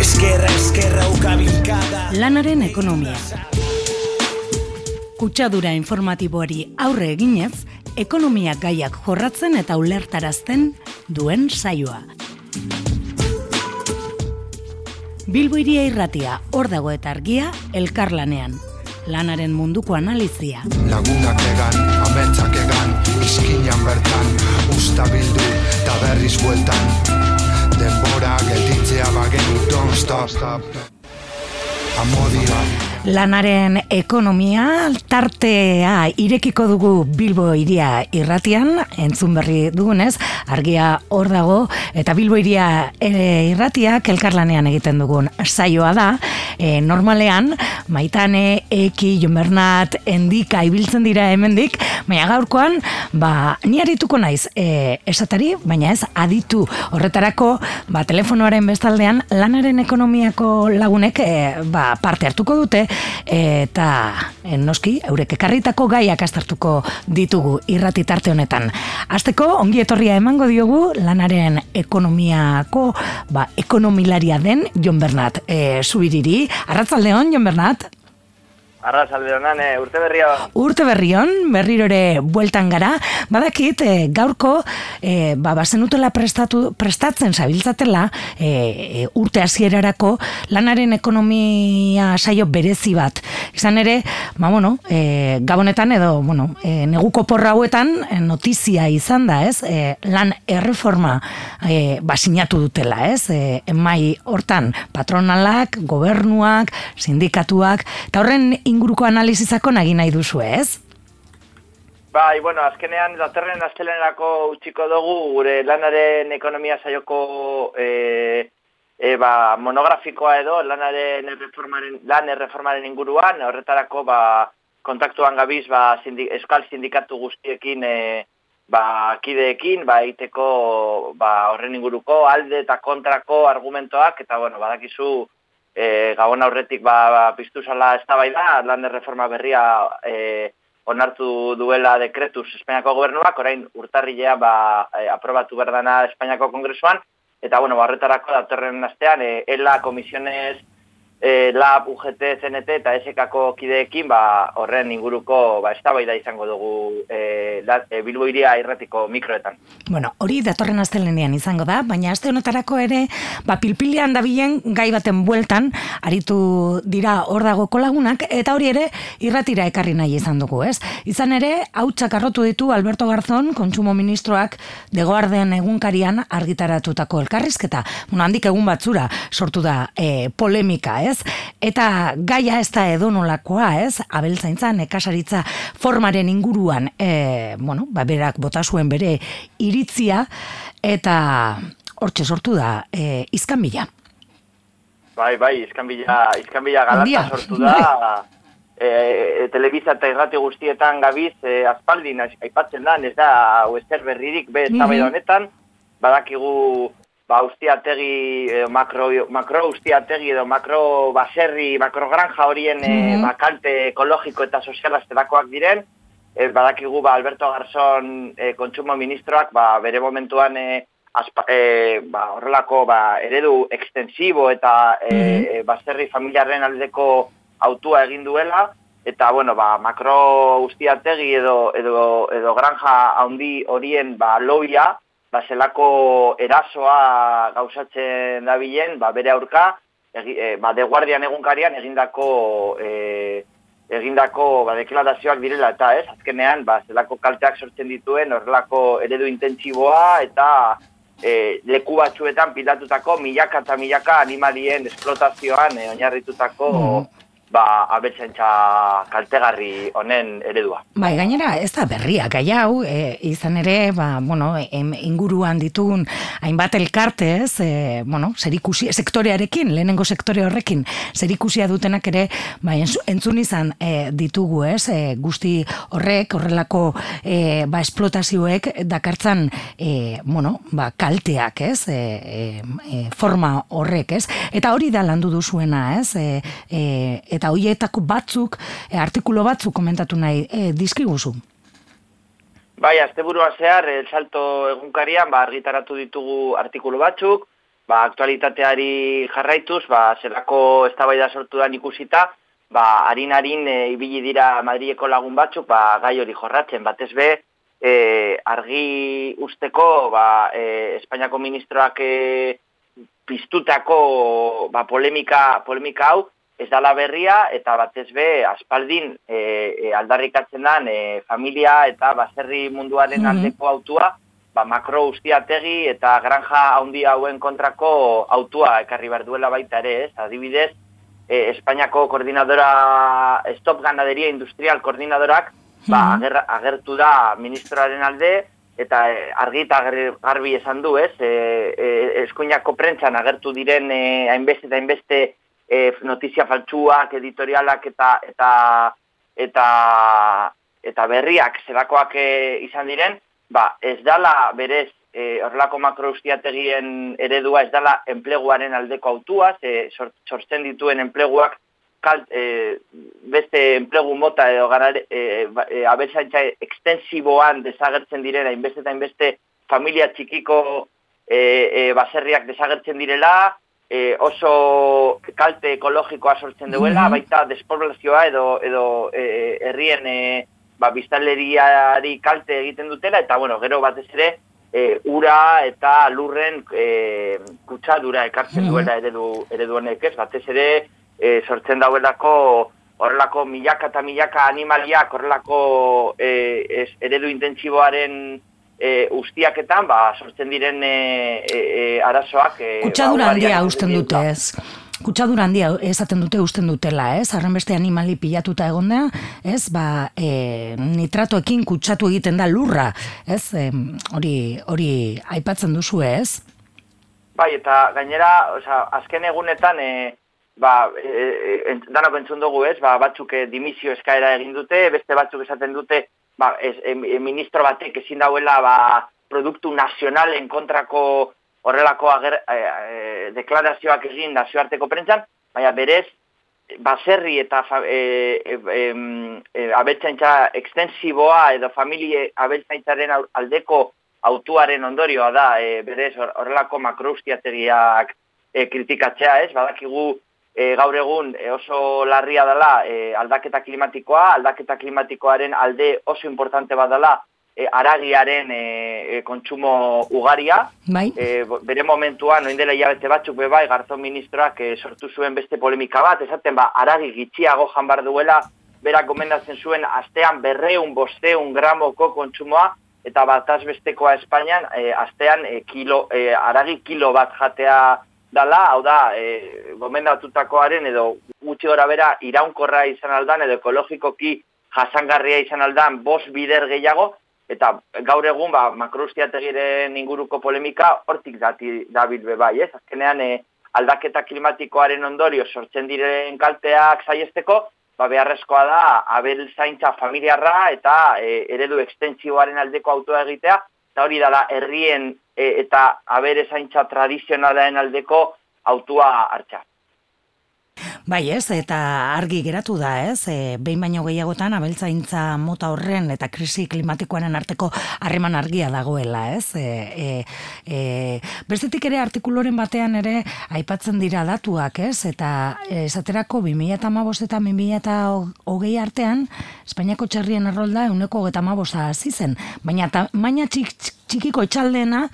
Eskerra, eskerra, ukabilkada Lanaren ekonomia. Kutsadura informatiboari aurre eginez, ekonomia gaiak jorratzen eta ulertarazten duen saioa. Bilbo iria irratia, hor dago eta argia, elkarlanean. Lanaren munduko analizia. Lagunak egan, ametsak egan, izkinan bertan, usta bildu, eta berriz bueltan. Denbora gelditzea bagenu, don't stop. Amodia, Lanaren ekonomia tartea irekiko dugu Bilbo iria irratian, entzun berri dugunez, argia hor dago, eta Bilbo iria e, irratiak elkarlanean egiten dugun saioa da, e, normalean, maitane, eki, Jon Bernat, endika ibiltzen dira hemendik, baina gaurkoan, ba, ni arituko naiz e, esatari, baina ez aditu. Horretarako, ba, telefonoaren bestaldean, lanaren ekonomiako lagunek e, ba, parte hartuko dute, eta e, noski, eurek ekarritako gaiak astartuko ditugu irrati tarte honetan. Azteko, ongi etorria emango diogu lanaren ekonomiako ba, ekonomilaria den Jon Bernat e, zubiriri. Arratzaldeon, Jon Bernat? Arrasalde honan, e, urte berria. Urte berrion, berriro ere bueltan gara, badakit e, gaurko e, ba, bazenutela prestatu, prestatzen zabiltzatela e, urte hasierarako lanaren ekonomia saio berezi bat. Izan ere, ba, bueno, e, gabonetan edo bueno, e, neguko porra hauetan notizia izan da, ez? E, lan erreforma e, ba, sinatu dutela, ez? E, emai hortan patronalak, gobernuak, sindikatuak, eta horren inguruko analizizako nagi nahi duzu, ez? Bai, bueno, azkenean datorren astelenerako utziko dugu gure lanaren ekonomia saioko e, e, ba, monografikoa edo lanaren erreformaren, lan erreformaren inguruan, horretarako ba, kontaktuan gabiz ba, sindi, euskal sindikatu guztiekin e, ba, kideekin, ba, eiteko ba, horren inguruko alde eta kontrako argumentoak, eta bueno, badakizu e, gabon aurretik ba, ba, piztu zala eztabaida lan reforma berria e, onartu duela dekretuz Espainiako gobernuak, orain urtarrilea ba, e, aprobatu berdana Espainiako kongresuan, eta bueno, barretarako datorren astean, e, ELA komisionez e, LAB, UGT, CNT eta SKako kideekin ba, horren inguruko ba, eztabaida izango dugu e, la, e, Bilbo iria irratiko mikroetan. Bueno, hori datorren astelenean izango da, baina aste honetarako ere, ba, pilpilian dabilen gai baten bueltan, aritu dira hor dago lagunak, eta hori ere irratira ekarri nahi izan dugu, ez? Izan ere, hautsak arrotu ditu Alberto Garzón, kontsumo ministroak, degoarden egunkarian argitaratutako elkarrizketa. Bueno, handik egun batzura sortu da e, polemika, ez? Eta gaia ez da edonolakoa, ez? Abeltzaintza, nekasaritza formaren inguruan, e, bueno, ba, berak bota zuen bere iritzia, eta hortxe sortu da e, izkanbila. Bai, bai, izkanbila, izkanbila galata sortu da, e, e, telebista eta irrati guztietan gabiz, e, aspaldin aipatzen da, ez da, hau berririk, be, ez Mhm. honetan, badakigu, ba, ustiategi, e, makro, makro ustiategi edo makro baserri, makro granja horien e, Mhm. ba, kalte ekologiko eta soziala zerakoak diren, e, badakigu, ba, Alberto Garzón e, kontsumo ministroak, ba, bere momentuan, e, aspa, e, ba, horrelako ba, eredu extensibo eta e, e, baserri familiarren aldeko autua egin duela, eta bueno, ba, makro ustiategi edo, edo, edo granja handi horien ba, loia, ba, zelako erasoa gauzatzen dabilen, ba, bere aurka, egi, e, ba, de guardian egunkarian egindako e, egindako ba, deklarazioak direla eta ez, azkenean ba, zelako kalteak sortzen dituen horrelako eredu intentsiboa eta e, leku batzuetan pilatutako milaka eta milaka animalien esplotazioan e, oinarritutako ba, abeltzaintza kaltegarri honen eredua. Bai, gainera, ez da berria, gai hau, e, izan ere, ba, bueno, em, inguruan ditugun hainbat elkarte, ez, e, bueno, zerikusi, sektorearekin, lehenengo sektore horrekin, zerikusia dutenak ere, ba, entzu- entzun izan e, ditugu, ez, e, guzti horrek, horrelako, e, ba, esplotazioek dakartzan, e, bueno, ba, kalteak, ez, e, e, e, forma horrek, ez, eta hori da landu duzuena, ez, e, e, eta hoietako batzuk, e, artikulu batzuk komentatu nahi e, dizkiguzu. Bai, asteburua zehar, el salto egunkarian, ba, argitaratu ditugu artikulu batzuk, ba, aktualitateari jarraituz, ba, zelako eztabaida sortu da ikusita, ba, harin-harin e, ibili dira Madrieko lagun batzuk, ba, gai hori jorratzen, batez be, e, argi usteko, ba, e, Espainiako ministroak e, piztutako ba, polemika, polemika hau, ez dala berria, eta batez be, aspaldin e, e, aldarrikatzen dan e, familia eta baserri munduaren Mhm. aldeko autua, ba, makro ustiategi eta granja handi hauen kontrako autua ekarri behar duela baita ere, ez? Adibidez, e, Espainiako koordinadora Stop Ganaderia Industrial koordinadorak ba, Mhm. ager, agertu da ministroaren alde eta e, argi eta garbi- garbi esan du, ez? E, e, eskuinako prentzan agertu diren e, hainbeste eta hainbeste e, notizia faltsuak, editorialak eta eta eta eta berriak zelakoak e, izan diren, ba, ez dala berez e, horrelako makroustiategien eredua ez dala enpleguaren aldeko autua, ze sor- sortzen dituen enpleguak kalt, e, beste enplegu mota edo ganare, e, ba- e, abeltzaintza ekstensiboan desagertzen direla, hainbeste eta hainbeste familia txikiko e, e, baserriak desagertzen direla, e, oso kalte ekologikoa sortzen duela, Mhm. baita despoblazioa edo, edo e, herrien e, ba, biztanleriari kalte egiten dutela, eta bueno, gero batez ere, e, ura eta lurren e, kutsadura ekartzen Mhm. duela eredu, eredu honek ez, batez ere e, sortzen dauelako horrelako milaka eta milaka animaliak horrelako e, ez, eredu intentsiboaren e, ustiaketan, ba, sortzen diren e, e, e, arazoak... E, Kutsadura ba, handia usten dute ez. Kutsadura handia esaten dute usten dutela, ez? Arren beste animali pilatuta egondea, ez? Ba, e, nitratoekin kutsatu egiten da lurra, ez? Em, hori, hori aipatzen duzu, ez? Bai, eta gainera, osea, azken egunetan, e, ba, e, e, danok entzun dugu ez, ba, batzuk e, dimisio eskaera egin dute, beste batzuk esaten dute, ba, ez, e, ministro batek ezin dauela, ba, produktu nazionalen kontrako horrelako ager, e, e, deklarazioak egin nazioarteko prentzan, baina berez, baserri eta e, e, e, ekstensiboa edo familie abeltzaintzaren aldeko autuaren ondorioa da, e, berez hor- horrelako makroustiategiak e, kritikatzea ez, badakigu e, gaur egun e, oso larria dela e, aldaketa klimatikoa, aldaketa klimatikoaren alde oso importante badala e, aragiaren e, e, kontsumo ugaria, Bai? e, bere momentuan, noin dela hilabete batzuk be bai, Garzon ministroak e, sortu zuen beste polemika bat, esaten ba, aragi gitxiago janbar duela, berak gomendatzen zuen astean berreun, bosteun gramoko kontsumoa, eta bataz bestekoa Espainian, e, astean e, kilo, e, aragi kilo bat jatea dala, hau da, e, gomendatutakoaren edo gutxi gora bera iraunkorra izan aldan, edo ekologikoki jasangarria izan aldan, bost bider gehiago, eta gaur egun ba, makroustiategiren inguruko polemika hortik dati dabil be bai, ez? Azkenean e, aldaketa klimatikoaren ondorio sortzen diren kalteak saiesteko, ba, beharrezkoa da abel zaintza familiarra eta e, eredu ekstentsiboaren aldeko autoa egitea, eta hori da da herrien eta abere zaintza tradizionalaren aldeko autua hartza. Bai, ez, eta argi geratu da, ez, e, behin baino gehiagotan abeltzaintza mota horren eta krisi klimatikoaren arteko harreman argia dagoela, ez? E, e, e, bestetik ere artikuloren batean ere aipatzen dira datuak, ez? Eta esaterako 2015 eta 2020 artean Espainiako txerrien errolda euneko geta hasi zen, baina tamaina txik, txikiko etxaldeena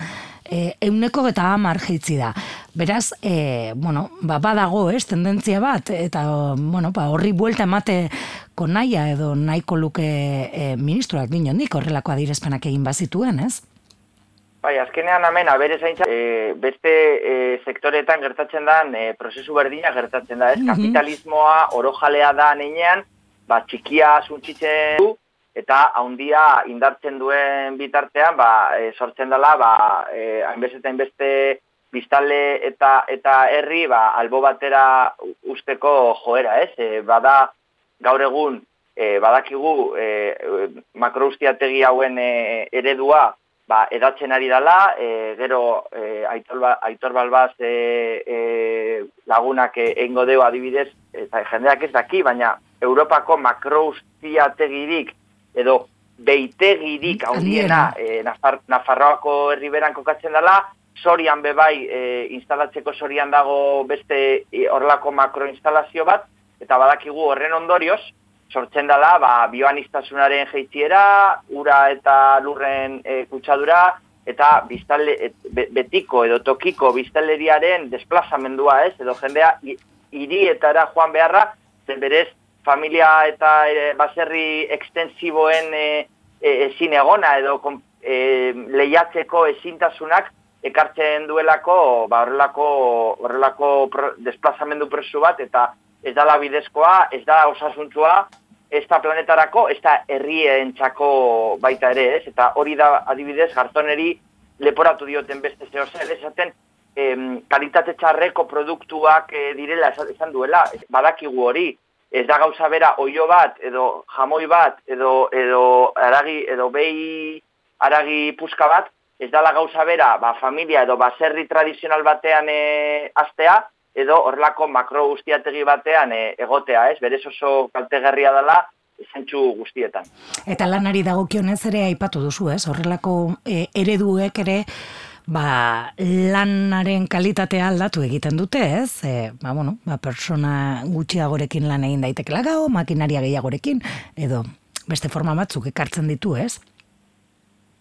e, euneko eta hamar jeitzi da. Beraz, e, bueno, ba, badago, ez, tendentzia bat, eta, bueno, ba, horri buelta emateko naia edo nahiko luke e, ministroak dinondik horrelako adirezpenak egin bazituen, ez? Bai, azkenean hemen abere zaintza e, beste e, sektoretan gertatzen da e, prozesu berdina gertatzen da, ez? Mhm. Kapitalismoa orojalea da nenean, ba, txikia suntzitzen du, eta haundia indartzen duen bitartean, ba, e, sortzen dela, ba, e, hainbeste eta hainbeste biztanle eta eta herri ba, albo batera usteko joera, ez? E, bada gaur egun e, badakigu e, makroustiategi hauen e, eredua ba, edatzen ari dela, e, gero e, aitor, ba, aitor balbaz e, e, lagunak egingo deu adibidez, eta jendeak ez daki, baina Europako makroustiategirik edo beitegirik handiena e, Nafar, Nafarroako herriberan kokatzen dela, sorian bebai e, instalatzeko sorian dago beste e, horrelako makroinstalazio bat, eta badakigu horren ondorioz, sortzen dela ba, bioanistazunaren jeitziera, ura eta lurren e, kutsadura, eta biztale, betiko edo tokiko biztaleriaren desplazamendua ez, edo jendea hirietara joan beharra, zen berez familia eta e, baserri ekstensiboen e, e, ezin egona edo e, lehiatzeko ezintasunak ekartzen duelako ba, horrelako, horrelako pro, desplazamendu presu bat eta ez da bidezkoa, ez da osasuntzua, ez da planetarako, ez da herrien txako baita ere, ez? Eta hori da adibidez, gartoneri leporatu dioten beste zeo zer, esaten em, kalitate txarreko produktuak e, direla esan duela, badakigu hori, ez da gauza bera oio bat, edo jamoi bat, edo, edo aragi, edo behi aragi puska bat, ez dala gauza bera, ba, familia edo baserri tradizional batean e, astea, edo horrelako makro guztiategi batean e, egotea, ez? Berez oso kaltegarria dela, zentsu guztietan. Eta lanari dagokionez ere aipatu duzu, ez? Horrelako e, ereduek ere ba, lanaren kalitatea aldatu egiten dute, ez? E, ba, bueno, ba, persona gutxiagorekin lan egin daitekela gau, makinaria gehiagorekin, edo beste forma batzuk ekartzen ditu, ez?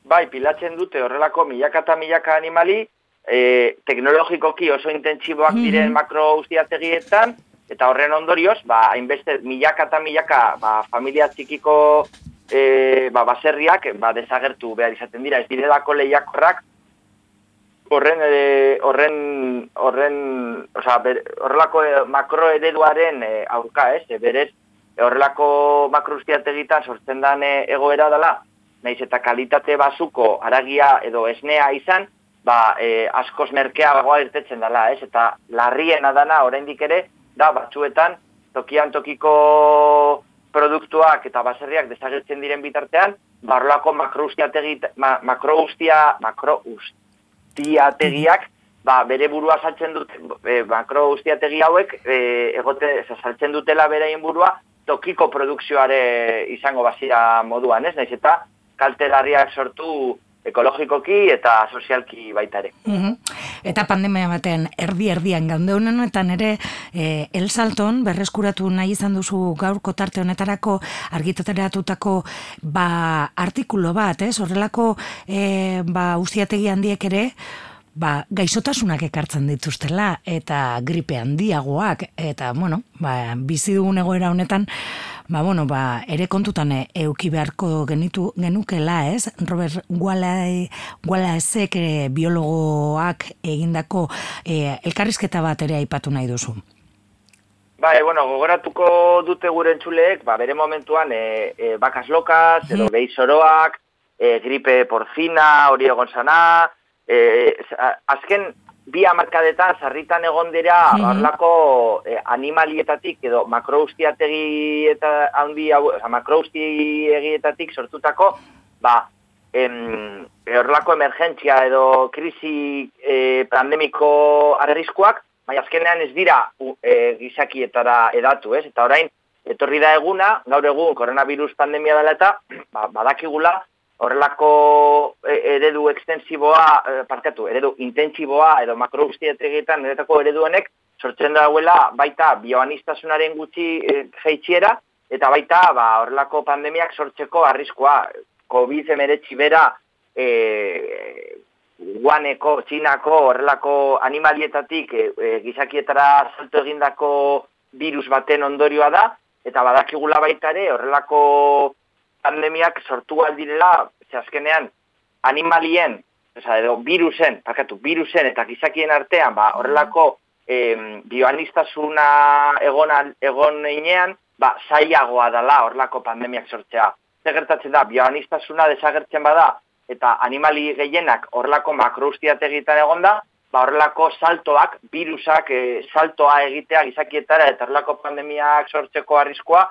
Bai, pilatzen dute horrelako milaka eta milaka animali, e, teknologikoki oso intentsiboak mhm. diren mm -hmm. makro ustiategietan, eta horren ondorioz, ba, hainbeste milaka eta milaka ba, familia txikiko e, ba, baserriak ba, desagertu behar izaten dira. Ez direlako lehiakorrak horren ere, horren horren, o sea, horrelako eh, makro ereduaren e, aurka, ez? E, berez horrelako makro ustiategitan sortzen dan egoera dela, naiz eta kalitate basuko aragia edo esnea izan, ba, e, askoz merkea bagoa irtetzen dela, ez? Eta larrien adana oraindik ere da batzuetan tokian tokiko produktuak eta baserriak desagertzen diren bitartean, barlako makrouztiategi ma, makrouztia makrouztia ustiategiak ba, bere burua saltzen dute, e, makro ustiategi hauek, e, egote, saltzen dutela beraien burua, tokiko produkzioare izango bazira moduan, ez? Naiz eta kalterarriak sortu ekologikoki eta sozialki baita ere. Eta pandemia baten erdi erdian gande honetan ere e, El Salton berreskuratu nahi izan duzu gaurko tarte honetarako argitateratutako ba artikulu bat, ez? Horrelako e, ba ustiategi handiek ere ba, gaixotasunak ekartzen dituztela eta gripe handiagoak eta bueno, ba, bizi dugun egoera honetan ba, bueno, ba, ere kontutan e, euki beharko genitu genukela, ez? Robert Gualaezek e, biologoak egindako e, elkarrizketa bat ere aipatu nahi duzu. Ba, e, bueno, gogoratuko dute gure entzuleek, ba, bere momentuan e, e, bakas lokas, edo behi soroak, e, gripe porcina, hori egon zana, e, azken bi amarkadetan sarritan egon dira mm -hmm. eh, animalietatik edo makroustiategi eta handi hau, makroustiegi sortutako ba em horlako emergentzia edo krisi e, pandemiko arriskuak bai azkenean ez dira e, gizakietara edatu, ez? Eta orain etorri da eguna, gaur egun koronavirus pandemia dela eta ba, badakigula horrelako e, eredu ekstensiboa, e, parkatu, eredu intentsiboa edo makro guztietegetan eretako ereduenek sortzen dauela baita bioanistasunaren gutxi e, jeitxiera eta baita ba, horrelako pandemiak sortzeko arriskoa COVID-19 bera e, guaneko, txinako, horrelako animalietatik e, e, gizakietara salto egindako virus baten ondorioa da, eta badakigula baita ere horrelako pandemiak sortu aldirela, ze azkenean, animalien, oza, edo virusen, parkatu, virusen eta gizakien artean, ba, horrelako em, bioanistasuna egon, egon einean, ba, zaiagoa dela horrelako pandemiak sortzea. Zer gertatzen da, bioanistasuna desagertzen bada, eta animali gehienak horrelako makroustiategitan egon da, ba, horrelako saltoak, virusak e, saltoa egitea gizakietara eta horrelako pandemiak sortzeko arriskoa,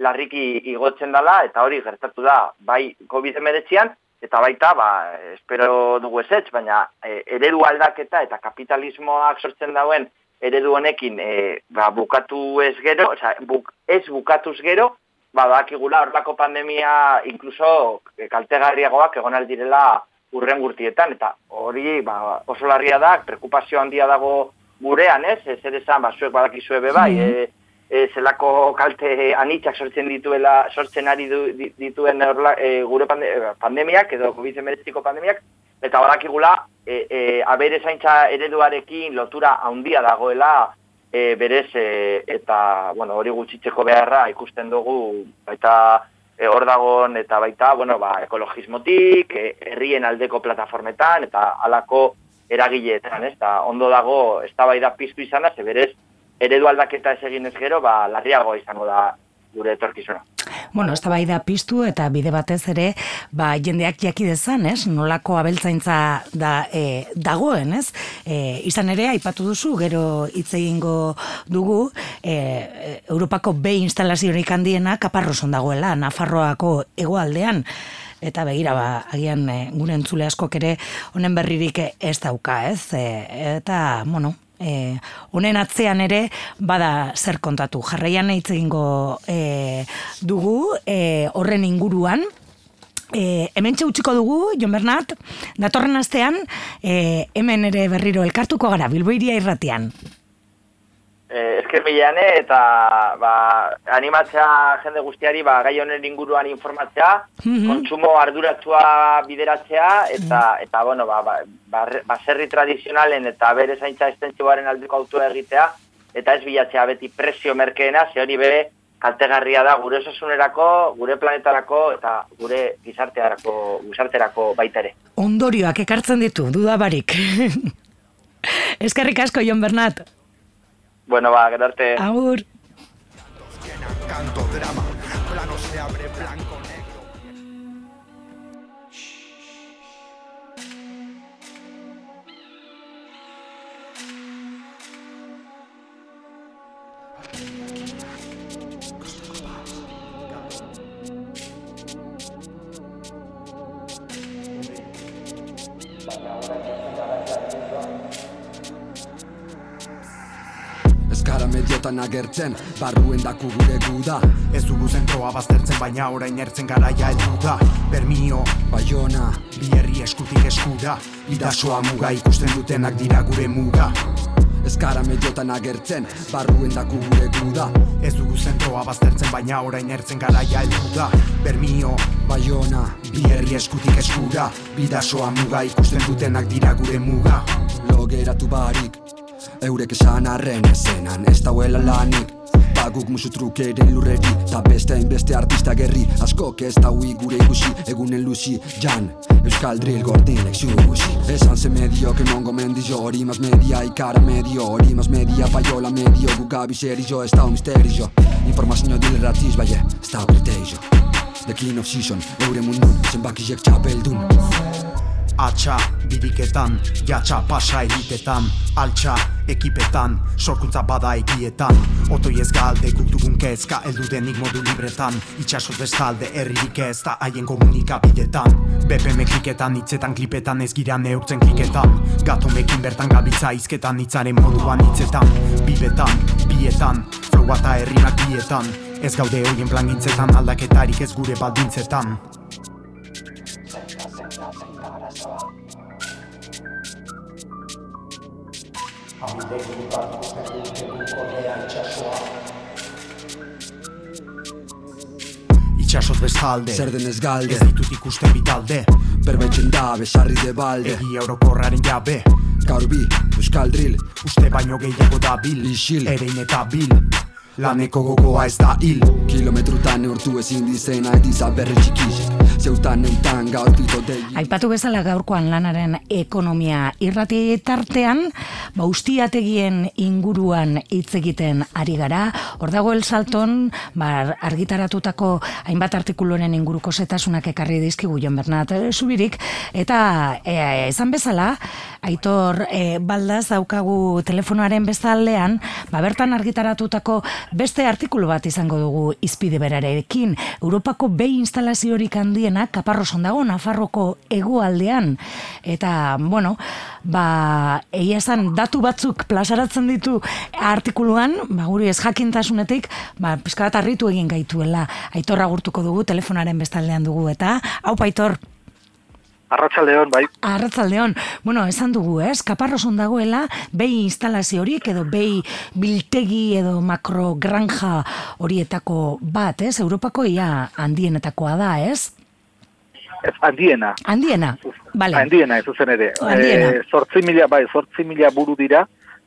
larriki igotzen dela, eta hori gertatu da, bai COVID-19an, eta baita, ba, espero dugu ez baina e, eredu aldaketa eta kapitalismoak sortzen dauen eredu honekin e, ba, bukatu ez gero, oza, buk, ez bukatuz gero, ba, bakigula horlako pandemia inkluso e, kaltegarriagoak egon aldirela urren gurtietan, eta hori ba, oso larria da, preokupazio handia dago gurean, ez? Ez ere zan, ba, zuek badakizue be bai, e, e, zelako kalte anitzak sortzen dituela, sortzen ari du, dituen orla, e, gure pande, pandemiak, edo COVID-19 pandemiak, eta badakigula, e, e, abere zaintza ereduarekin lotura handia dagoela, e, berez, e, eta, bueno, hori gutxitzeko beharra ikusten dugu, baita, e, hor dagoen, eta baita, bueno, ba, ekologismotik, herrien aldeko plataformetan, eta alako eragileetan, ez, da, ondo dago, ez da bai da piztu izan, ze berez, eredu aldaketa ez egin ez gero, ba, larriago izango da gure etorkizuna. Bueno, ez bai da piztu eta bide batez ere, ba, jendeak jaki dezan, ez? Nolako abeltzaintza da, e, dagoen, ez? E, izan ere, aipatu duzu, gero hitz egingo dugu, e, Europako B instalaziorik handiena kaparroson dagoela, Nafarroako hegoaldean eta begira ba agian e, gure entzule askok ere honen berririk ez dauka, ez? E, eta, bueno, e, honen atzean ere bada zer kontatu. Jarraian hitz egingo e, dugu e, horren inguruan, E, hemen txutziko dugu, Jon Bernat, datorren astean, e, hemen ere berriro elkartuko gara, Bilboiria irratian. Eh, esker eta ba, animatzea jende guztiari ba, gai honen inguruan informatzea, mm kontsumo arduratua bideratzea eta eta bueno, ba, ba, ba, baserri tradizionalen eta bere zaintza estentzioaren aldeko autua egitea eta ez bilatzea beti presio merkeena, ze hori bere kaltegarria da gure osasunerako, gure planetarako eta gure gizartearako, gizarterako baita ere. Ondorioak ekartzen ditu, dudabarik. Eskerrik asko, Jon Bernat. Bueno, va, quedarte. Agur. Gara mediotan agertzen, barruen daku gure guda. Ez dugu zentroa baztertzen baina orain ertzen garaia heldu da. Bermio, Baiona, bi herri eskutik eskura Bidasoa muga ikusten dutenak dira gure muga. Ez gara mediotan agertzen, barruen daku gure guda. Ez dugu zentroa baztertzen baina orain ertzen garaia heldu da. Bermio, Baiona, bi herri eskutik eskura Bidasoa muga ikusten dutenak dira gure muga. Lo geratu barik Eurek esan arren ezenan, ez dauela lanik. Baguk musu trukeren lurreri, ta beste hainbeste artista gerri. Askok ez daui gure ikusi, egunen luzi, jan. Euskal drill gordinek xugusi Esan ze medio, que mongo mendizo Hori mas media, ikara medio Hori mas media, paiola medio Gugabi serizo, ez dau misterio. Informazio dile ratiz, baie, ez dau kriteizo The king of season, eure mundun Zenbakiek txapeldun Atxa, bidiketan, jatxa pasa elitetan Altxa, ekipetan, sorkuntza bada egietan. Otoi ez galde, guk dugun kezka, eldu denik modu libretan. Itxasoz bestalde, herririk ez da haien komunikabidetan. BPM kliketan, hitzetan, klipetan, ez gira neurtzen kliketan. Gatomekin bertan gabiltza izketan, hitzaren moduan hitzetan. Bibetan, bietan, flow eta herrimak bietan. Ez gaude hoien plan gintzetan, aldaketarik ez gure baldintzetan Itxasoz bestalde Zer denez galde, Ez ditut ikusten bitalde. Berbaitzen da, besarri de balde. Egi eurokorraren jabe. Gaur bi, Euskal drill, Uste baino gehiago da bil Isil. Erein eta bil. Laneko gogoa ez da hil. Kilometrutan neurtu ezin dizena ediza berri txikizek Zeutan neutan gaur pito dei Aipatu bezala gaurkoan lanaren ekonomia irrati tartean, ba ustiategien inguruan hitz egiten ari gara. Hor dago el salton, ba argitaratutako hainbat artikuluren inguruko setasunak ekarri dizkigu Jon Bernat eh, Zubirik eta e, esan bezala Aitor e, Baldaz daukagu telefonoaren bestaldean, ba bertan argitaratutako beste artikulu bat izango dugu izpide berarekin. Europako behi instalaziorik handiena kaparroson dago Nafarroko hegoaldean eta bueno, ba egia esan datu batzuk plazaratzen ditu artikuluan, ba guri ez jakintasunetik, ba pizka bat harritu egin gaituela. Aitor agurtuko dugu telefonaren bestaldean dugu eta hau Aitor. Arratsaldeon bai. Arratzaldeon, bueno, esan dugu, ez? Kaparroson dagoela, behi instalazio horiek edo behi biltegi edo makrogranja horietako bat, ez? Europako ia handienetakoa da, ez? Ez, handiena. Handiena, bale. Handiena, ez zuzen ere. Handiena. Eh, zortzi mila, bai, zortzi mila buru dira,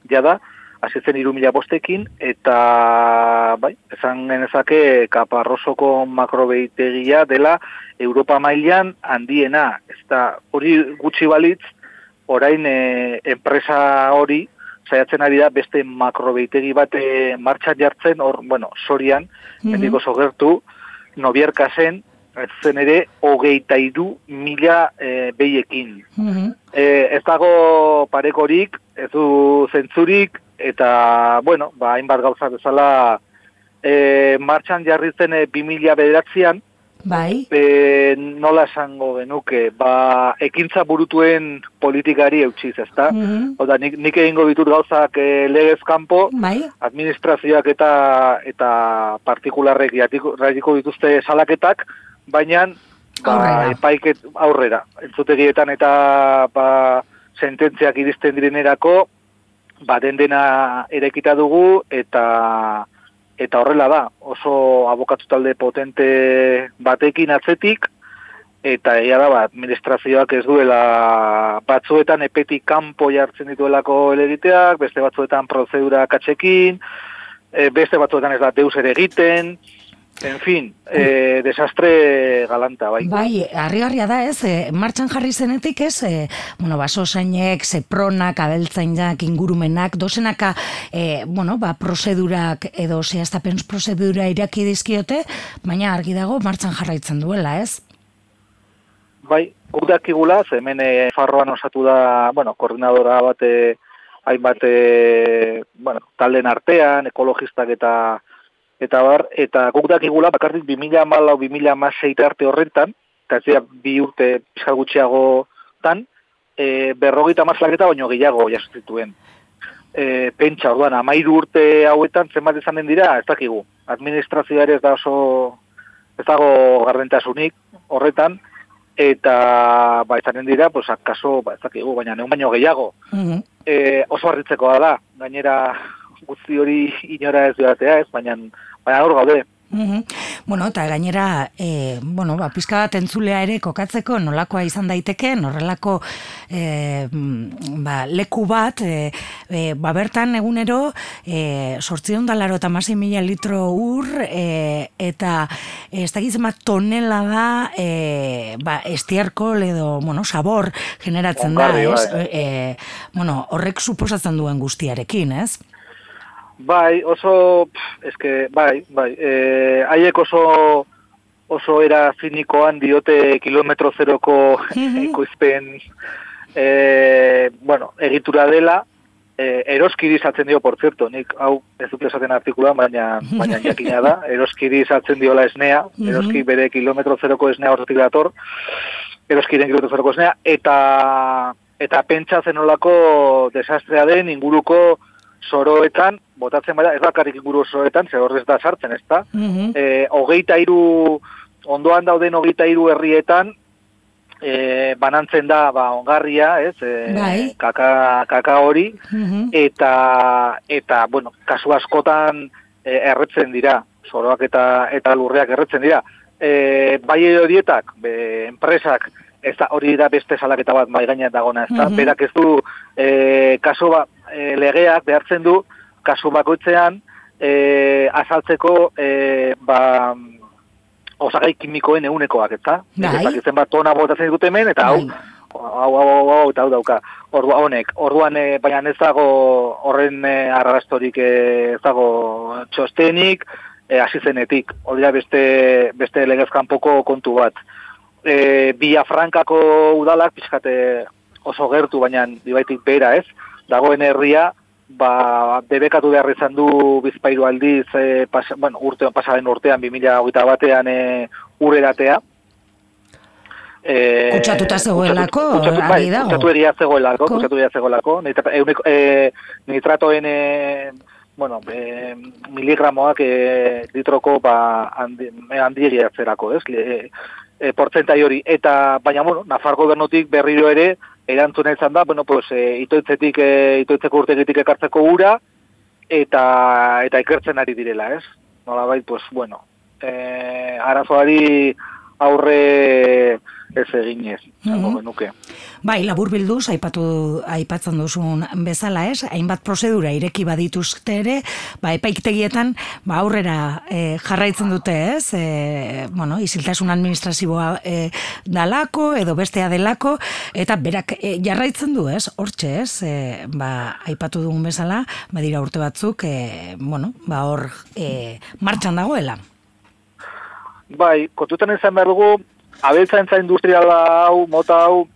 jada, hasi zen iru mila bostekin, eta, bai, esan genezake, kaparrosoko makrobeitegia dela Europa mailan handiena. Ez da, hori gutxi balitz, orain eh, enpresa hori, saiatzen ari da beste makrobeitegi bat eh, martxan jartzen, hor, bueno, sorian, Mhm. mendiko sogertu, nobierka zen, zen ere, hogeita iru mila eh, behiekin. Mhm. E, ez dago parekorik, ez du zentzurik, eta, bueno, ba, hainbat gauza bezala, e, martxan jarri zen e, 2000 bederatzean, Bai, e, nola esango genuke, ba, ekintza burutuen politikari eutxiz, ezta? Mhm. Oda, nik, nik egingo ditut gauzak e, legez kanpo, bai, administrazioak eta eta partikularrek jatiko, dituzte salaketak, baina ba, Aurrera. epaiket aurrera. Entzutegietan eta ba, sententziak iristen direnerako, ba, den dena erekita dugu eta eta horrela da, oso abokatu talde potente batekin atzetik, eta egia da, ba, administrazioak ez duela batzuetan epetik kanpo jartzen dituelako elegiteak, beste batzuetan prozedura katxekin, e, beste batzuetan ez da deus ere egiten, en fin, e, desastre galanta, bai. bai, harrigarria da ez, e, martxan jarri zenetik ez, e, bueno, basosainek, zepronak, abeltzainak, ingurumenak, dozenaka, e, bueno, ba, prozedurak edo zehaztapen prozedura iraki dizkiote, baina argi dago martxan jarraitzen duela, ez? Bai, guk dakigula, hemen e, farroan osatu da, bueno, koordinadora bate, hainbat, e, bueno, talden artean, ekologistak eta eta bar, eta guk dakigula, bakarrik 2000 malau, 2000 maseit arte horretan, eta ez dira bi urte pizkal gutxiago tan, e, berrogeita mazlaketa baino gehiago jasotituen. E, pentsa, orduan, amairu urte hauetan zenbat izan den dira, ez dakigu. Administrazioa ere ez da oso, ez dago gardentasunik horretan, eta ba izanen dira, pues akaso, ba ez dakigu, baina neun baino gehiago. Mhm. E, oso harritzekoa da, gainera guzti hori inora ez duatea ez, baina baina hor gaude. Mhm. Bueno, eta gainera, e, bueno, ba, pizka bat entzulea ere kokatzeko nolakoa izan daiteke, horrelako e, ba, leku bat, e, e, ba, bertan egunero, e, sortzion dalaro eta masi mila litro ur, e, eta ez dakitzen bat tonela da, e, ba, estiarkol edo, bueno, sabor generatzen da, Ongarri, ez? bai. E, bueno, horrek suposatzen duen guztiarekin, ez? Bai, oso, pff, eske, bai, bai, e, haiek oso oso era zinikoan diote kilometro zeroko ekoizpen e, bueno, egitura dela, e, eroskiri izatzen dio, por cierto, nik hau ez dut esaten artikulan, baina, baina jakina da, eroskiri izatzen diola esnea, eroski bere kilometro zeroko esnea horretik dator, eroskiren kilometro zeroko esnea, eta, eta pentsa zenolako desastrea den inguruko soroetan, botatzen bada, ez bakarrik inguru soroetan, ze horrez da sartzen, ez da? Mhm. E, hogeita iru, ondoan dauden hogeita iru herrietan, e, banantzen da, ba, ongarria, ez? E, Bai. kaka, kaka hori, Mhm. eta, eta bueno, kasu askotan e, erretzen dira, soroak eta, eta lurreak erretzen dira. E, bai horietak, be, enpresak, ez da, hori da beste salaketa bat mai gainean dagona, ez da, Mhm. berak ez du, e, kasu ba, e, legeak behartzen du, kasu bakoitzean, e, azaltzeko, e, ba, osagai kimikoen ehunekoak, ez da? Bai. Ez bat tona botatzen dut hemen, eta hau, Bai. hau, hau, hau, hau, eta hau dauka. Ordua honek, orduan, e, baina ez dago horren e, arrastorik e, ez dago txostenik, e, hasi zenetik. Hori da beste, beste legezkanpoko kontu bat. E, Villafrancako udalak, pixkate oso gertu, baina dibaitik bera ez, dagoen herria, ba, debekatu behar izan du bizpairu aldiz, e, pasa, bueno, urte, pasaren urtean, 2008 batean e, ureratea. E, Kutsatuta zegoelako, kutsatu, argi bai, dago. Kutsatu egia zegoelako, Ko. kutsatu egia zegoelako. Nitra, e, nitratoen, e, bueno, e, miligramoak e, litroko ba, handi, handiegia zerako, ez? Le, e, portzentai hori. Eta, baina, bueno, Nafar gobernutik berriro ere, erantzuna izan da, bueno, pues, e, itoitzetik, e, itoitzeko urtegitik ekartzeko ura, eta, eta ikertzen ari direla, ez? Nola bai, pues, bueno, e, arazoari aurre ez eginez, mm genuke. Bai, labur bilduz, aipatu, aipatzen duzun bezala ez, hainbat prozedura ireki badituzte ere, ba, epaiktegietan ba, aurrera e, jarraitzen dute ez, e, bueno, iziltasun administrazioa e, dalako edo bestea delako, eta berak e, jarraitzen du ez, hortxe ez, e, ba, aipatu dugun bezala, badira urte batzuk, e, bueno, ba, hor e, martxan dagoela. Bai, kontutan izan behar dugu, abeltzaintza industriala hau, mota hau,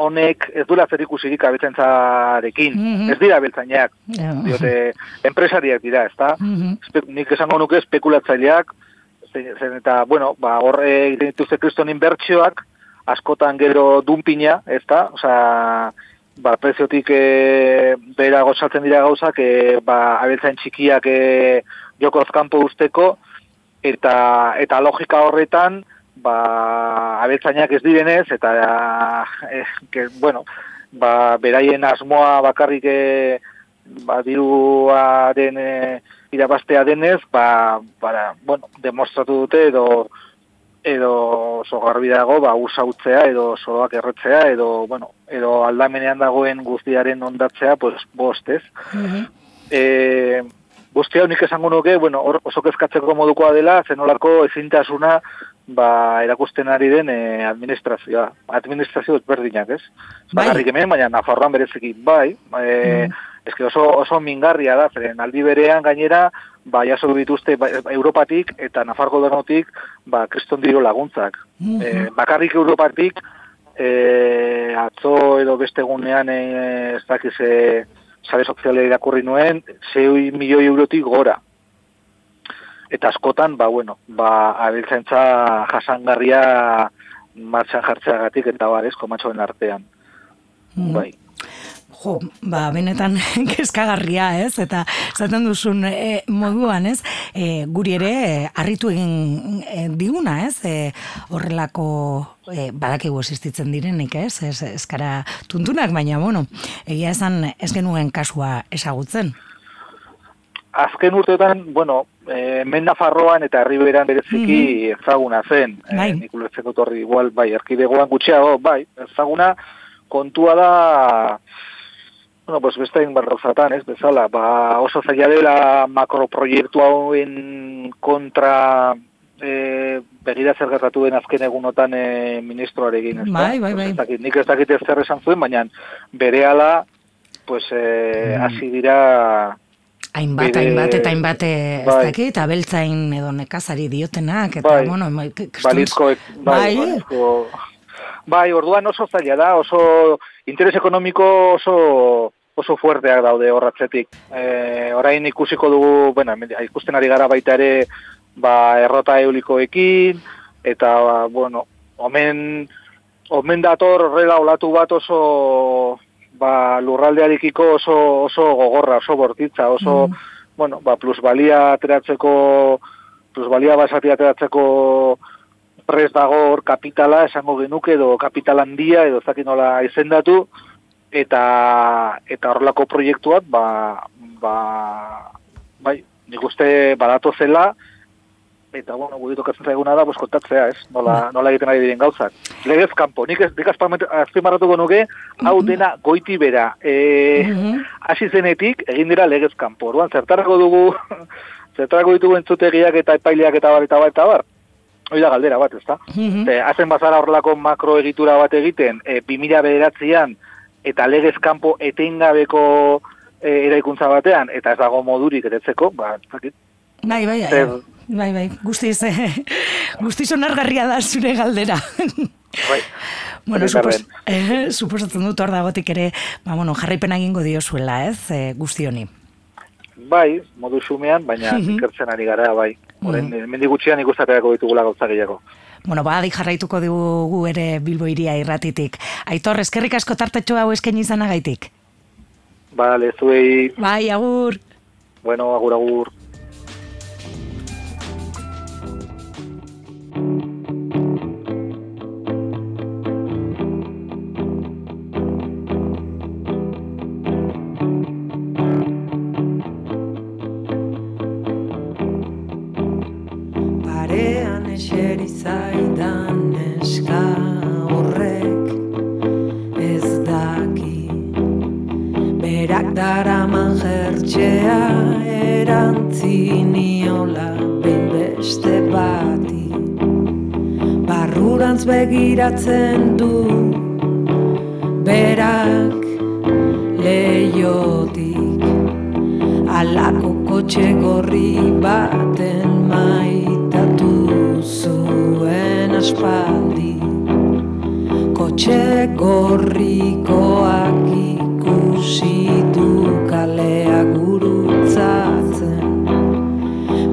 honek ez duela zer ikusirik abeltzaintzarekin. Mhm. Ez dira abeltzainak, Ja. diote, enpresariak dira, ezta? Mhm. Espe- nik esango nuke espekulatzaileak, zen, eta, bueno, ba, horre egiten dituzte kriston inbertsioak, askotan gero dumpina, ezta? Osea, ba, preziotik e, bera gozatzen dira gauzak, e, ba, abeltzain txikiak e, jokoz kanpo usteko, eta, eta logika horretan, ba, abeltzainak ez direnez, eta, e, que, bueno, ba, beraien asmoa bakarrik e, ba, diruaren e, irabastea denez, ba, bara, bueno, demostratu dute edo edo oso garbi dago ba usautzea edo soloak erretzea edo bueno edo aldamenean dagoen guztiaren ondatzea pues bost, ez? Eh, guztia unik esango nuke, bueno, hor oso kezkatzeko modukoa dela, zenolako ezintasuna ba, erakusten ari den eh, administrazioa. Administrazio ezberdinak, ez? Bai. Bakarrik hemen, baina Nafarroan bereziki, bai. Eh, eske oso, oso mingarria da, zeren aldi berean gainera, ba, jaso dituzte ba, Europatik eta Nafar gobernotik ba, kriston diro laguntzak. Eh, bakarrik Europatik, eh, atzo edo beste egunean eh, ez dakiz eh, sare soziale irakurri nuen, 6 milioi eurotik gora. Eta askotan, ba, bueno, ba, abiltzaintza jasangarria martxan jartzeagatik eta barez, komatxoen artean. Bai. Jo, ba, benetan kezkagarria, ez? Eta zaten duzun e, moduan, ez? E, guri ere e, harritu egin e, diguna, ez? E, horrelako e, badakigu existitzen direnik, ez? Ez, ez kara tuntunak, baina, bueno, egia esan ez genuen kasua ezagutzen. Azken urteetan, bueno, eh, men Nafarroan eta Herriberan bereziki ezaguna zen. Bai. Eh, nik ulertzen dut horri igual, bai, erkidegoan gutxiago, bai, ezaguna kontua da, bueno, pues beste egin barrozatan, ez, bezala, ba, oso zaila dela makroproiektu hauen kontra e, begira zer gertatu den azken egunotan e, ministroarekin, ez da? Bai, bai, Pues bai. nik ez dakit ez zer esan zuen, baina berehala pues, e, hasi dira Hainbat, hainbat eta hainbat ez Bai. dakit, abeltzain edo nekazari diotenak, eta, Bai. bueno, ma- k- kriston- balizko, bai, bai, balizko, bai, orduan oso zaila da, oso interes ekonomiko oso oso fuerteak daude horratzetik. E, orain ikusiko dugu, bueno, ikusten ari gara baita ere, ba, errota eulikoekin, eta, ba, bueno, omen, omen dator horrela olatu bat oso, ba, lurraldearekiko oso, oso gogorra, oso bortitza, oso, bueno, ba, plusbalia ateratzeko, plusbalia basati ateratzeko prest dago hor kapitala esango genuke edo kapital handia edo ez dakit nola izendatu eta eta horrelako proiektuak ba, ba bai nik uste badatu zela eta bueno, guri tokatzen zaiguna da, pues, kontatzea, ez? Nola, nola egiten ari diren gauzak. Legez kanpo, nik ez, azpamant- azpimarratuko nuke, hau dena goiti bera. E, hasi zenetik, egin dira legez kanpo. Orduan, zertarako dugu, zertarako ditugu entzutegiak eta epaileak eta bar, eta bar, eta bar. Hoi da galdera bat, ezta? Mhm. Ze, hazen bazara horrelako makro egitura bat egiten, e, 2000 bederatzean, eta legez kanpo etengabeko e, eraikuntza batean, eta ez dago modurik eretzeko, ba, ez dakit, Bai, bai, Zer- bai, bai, guztiz, eh, guztiz onargarria da zure galdera. bai. bueno, supos, eh, suposatzen dut hor dagotik ere, ba, bueno, jarraipena egingo diozuela, ez, eh, guzti honi. Bai, modu xumean, baina ikertzen ari gara, bai. Horren, mm mendi gutxian ikustateako ditugula gauza gehiago. Bueno, ba, jarraituko dugu ere Bilbo iria irratitik. Aitor, eskerrik asko tartetxo hau esken izanagaitik. Bale, zuei, Bai, agur. bueno, agur, agur. Begiratzen du. Berak leiotik alako kotxe gorri baten maitatu zuen aspaldi. Kotxe gorrikoak ikusi du kalea gurutzatzen.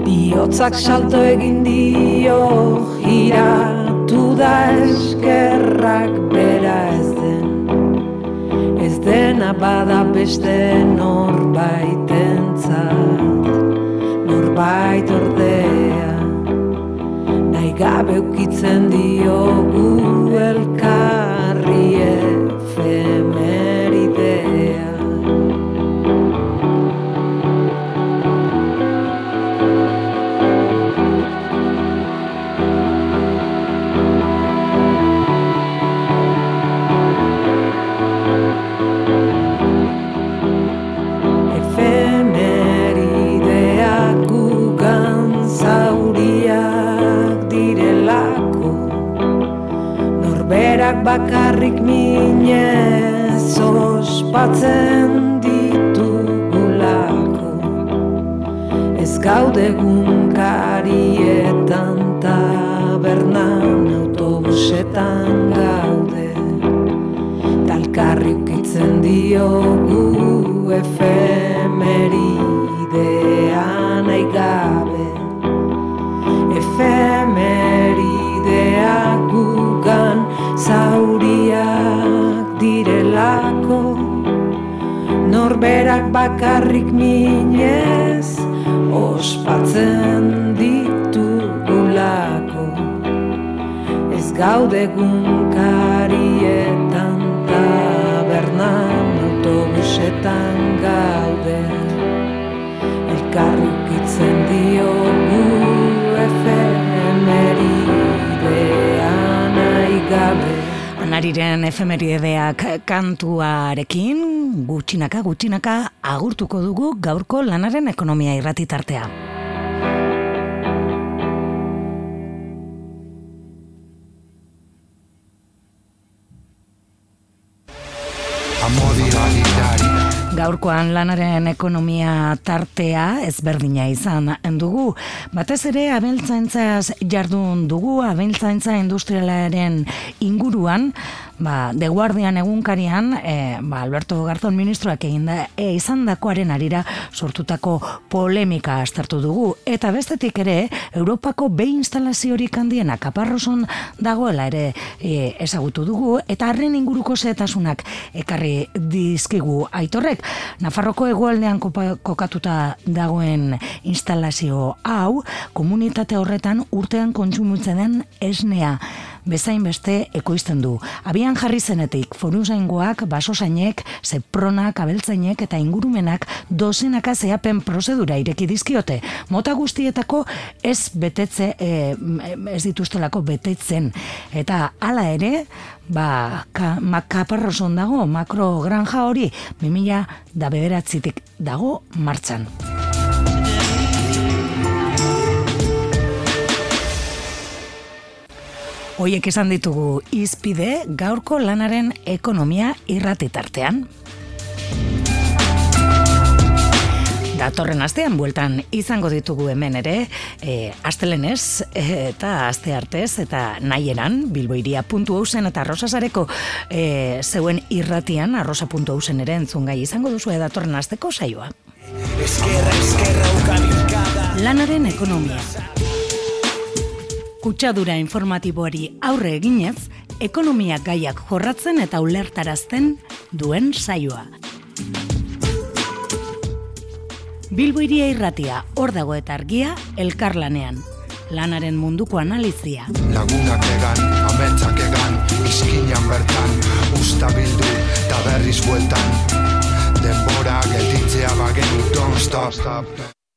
Bihotzak salto egin dio giratu da eskerrak bera ez den. Ez dena bada beste norbaitentzat norbait ordea. Nahi gabe ukitzen diogu elkarri efemeridea bakarrik minez ospatzen ditugulako. Ez gaude gunkarietan tabernan autobusetan gaude. Talkarri ukitzen diogu efemeridea bakarrik minez ospatzen ditugulako. Ez gaude gunkarietan tabernan autobusetan gaude. Elkarri ukitzen diogu efemeridea nahi gabe. Anariren efemerideak kantuarekin gutxinaka gutxinaka agurtuko dugu gaurko lanaren ekonomia irratitartea. Gaurkoan lanaren ekonomia tartea ezberdina izan dugu. Batez ere abeltzaintzaz jardun dugu, abeltzaintza industrialaren inguruan, ba, The Guardian egunkarian, e, ba, Alberto Garzón ministroak egin da, e, izan dakoaren arira sortutako polemika astartu dugu. Eta bestetik ere, Europako behi instalaziorik handiena kaparroson dagoela ere e, ezagutu dugu, eta harren inguruko zetasunak ekarri dizkigu aitorrek. Nafarroko hegoaldean kopa- kokatuta dagoen instalazio hau, komunitate horretan urtean kontsumitzen den esnea bezain beste ekoizten du. Abian jarri zenetik, foruzaingoak, basosainek, zepronak, abeltzainek eta ingurumenak dozenaka zehapen prozedura ireki dizkiote. Mota guztietako ez betetze, e, ez dituztelako betetzen. Eta hala ere, ba, ka, makaparroson dago, makro granja hori, 2000 da bederatzitik dago martxan. Hoiek esan ditugu izpide gaurko lanaren ekonomia irratitartean. Datorren astean bueltan izango ditugu hemen ere, e, astelenez eta aste artez eta nahieran, bilboiria.eusen eta arrosasareko e, zeuen irratian, arrosa.eusen ere entzungai izango duzu datorren asteko saioa. Eskerra, eskerra, Lanaren ekonomia. Kutsadura informatiboari aurre eginez, ekonomia gaiak jorratzen eta ulertarazten duen saioa. Bilbo iria irratia, hor dago eta argia, elkarlanean. Lanaren munduko analizia. Lagunak egan, ametsak egan Izkinan bertan, usta bildu Ta berriz bueltan Denbora gelditzea bagenu Don't stop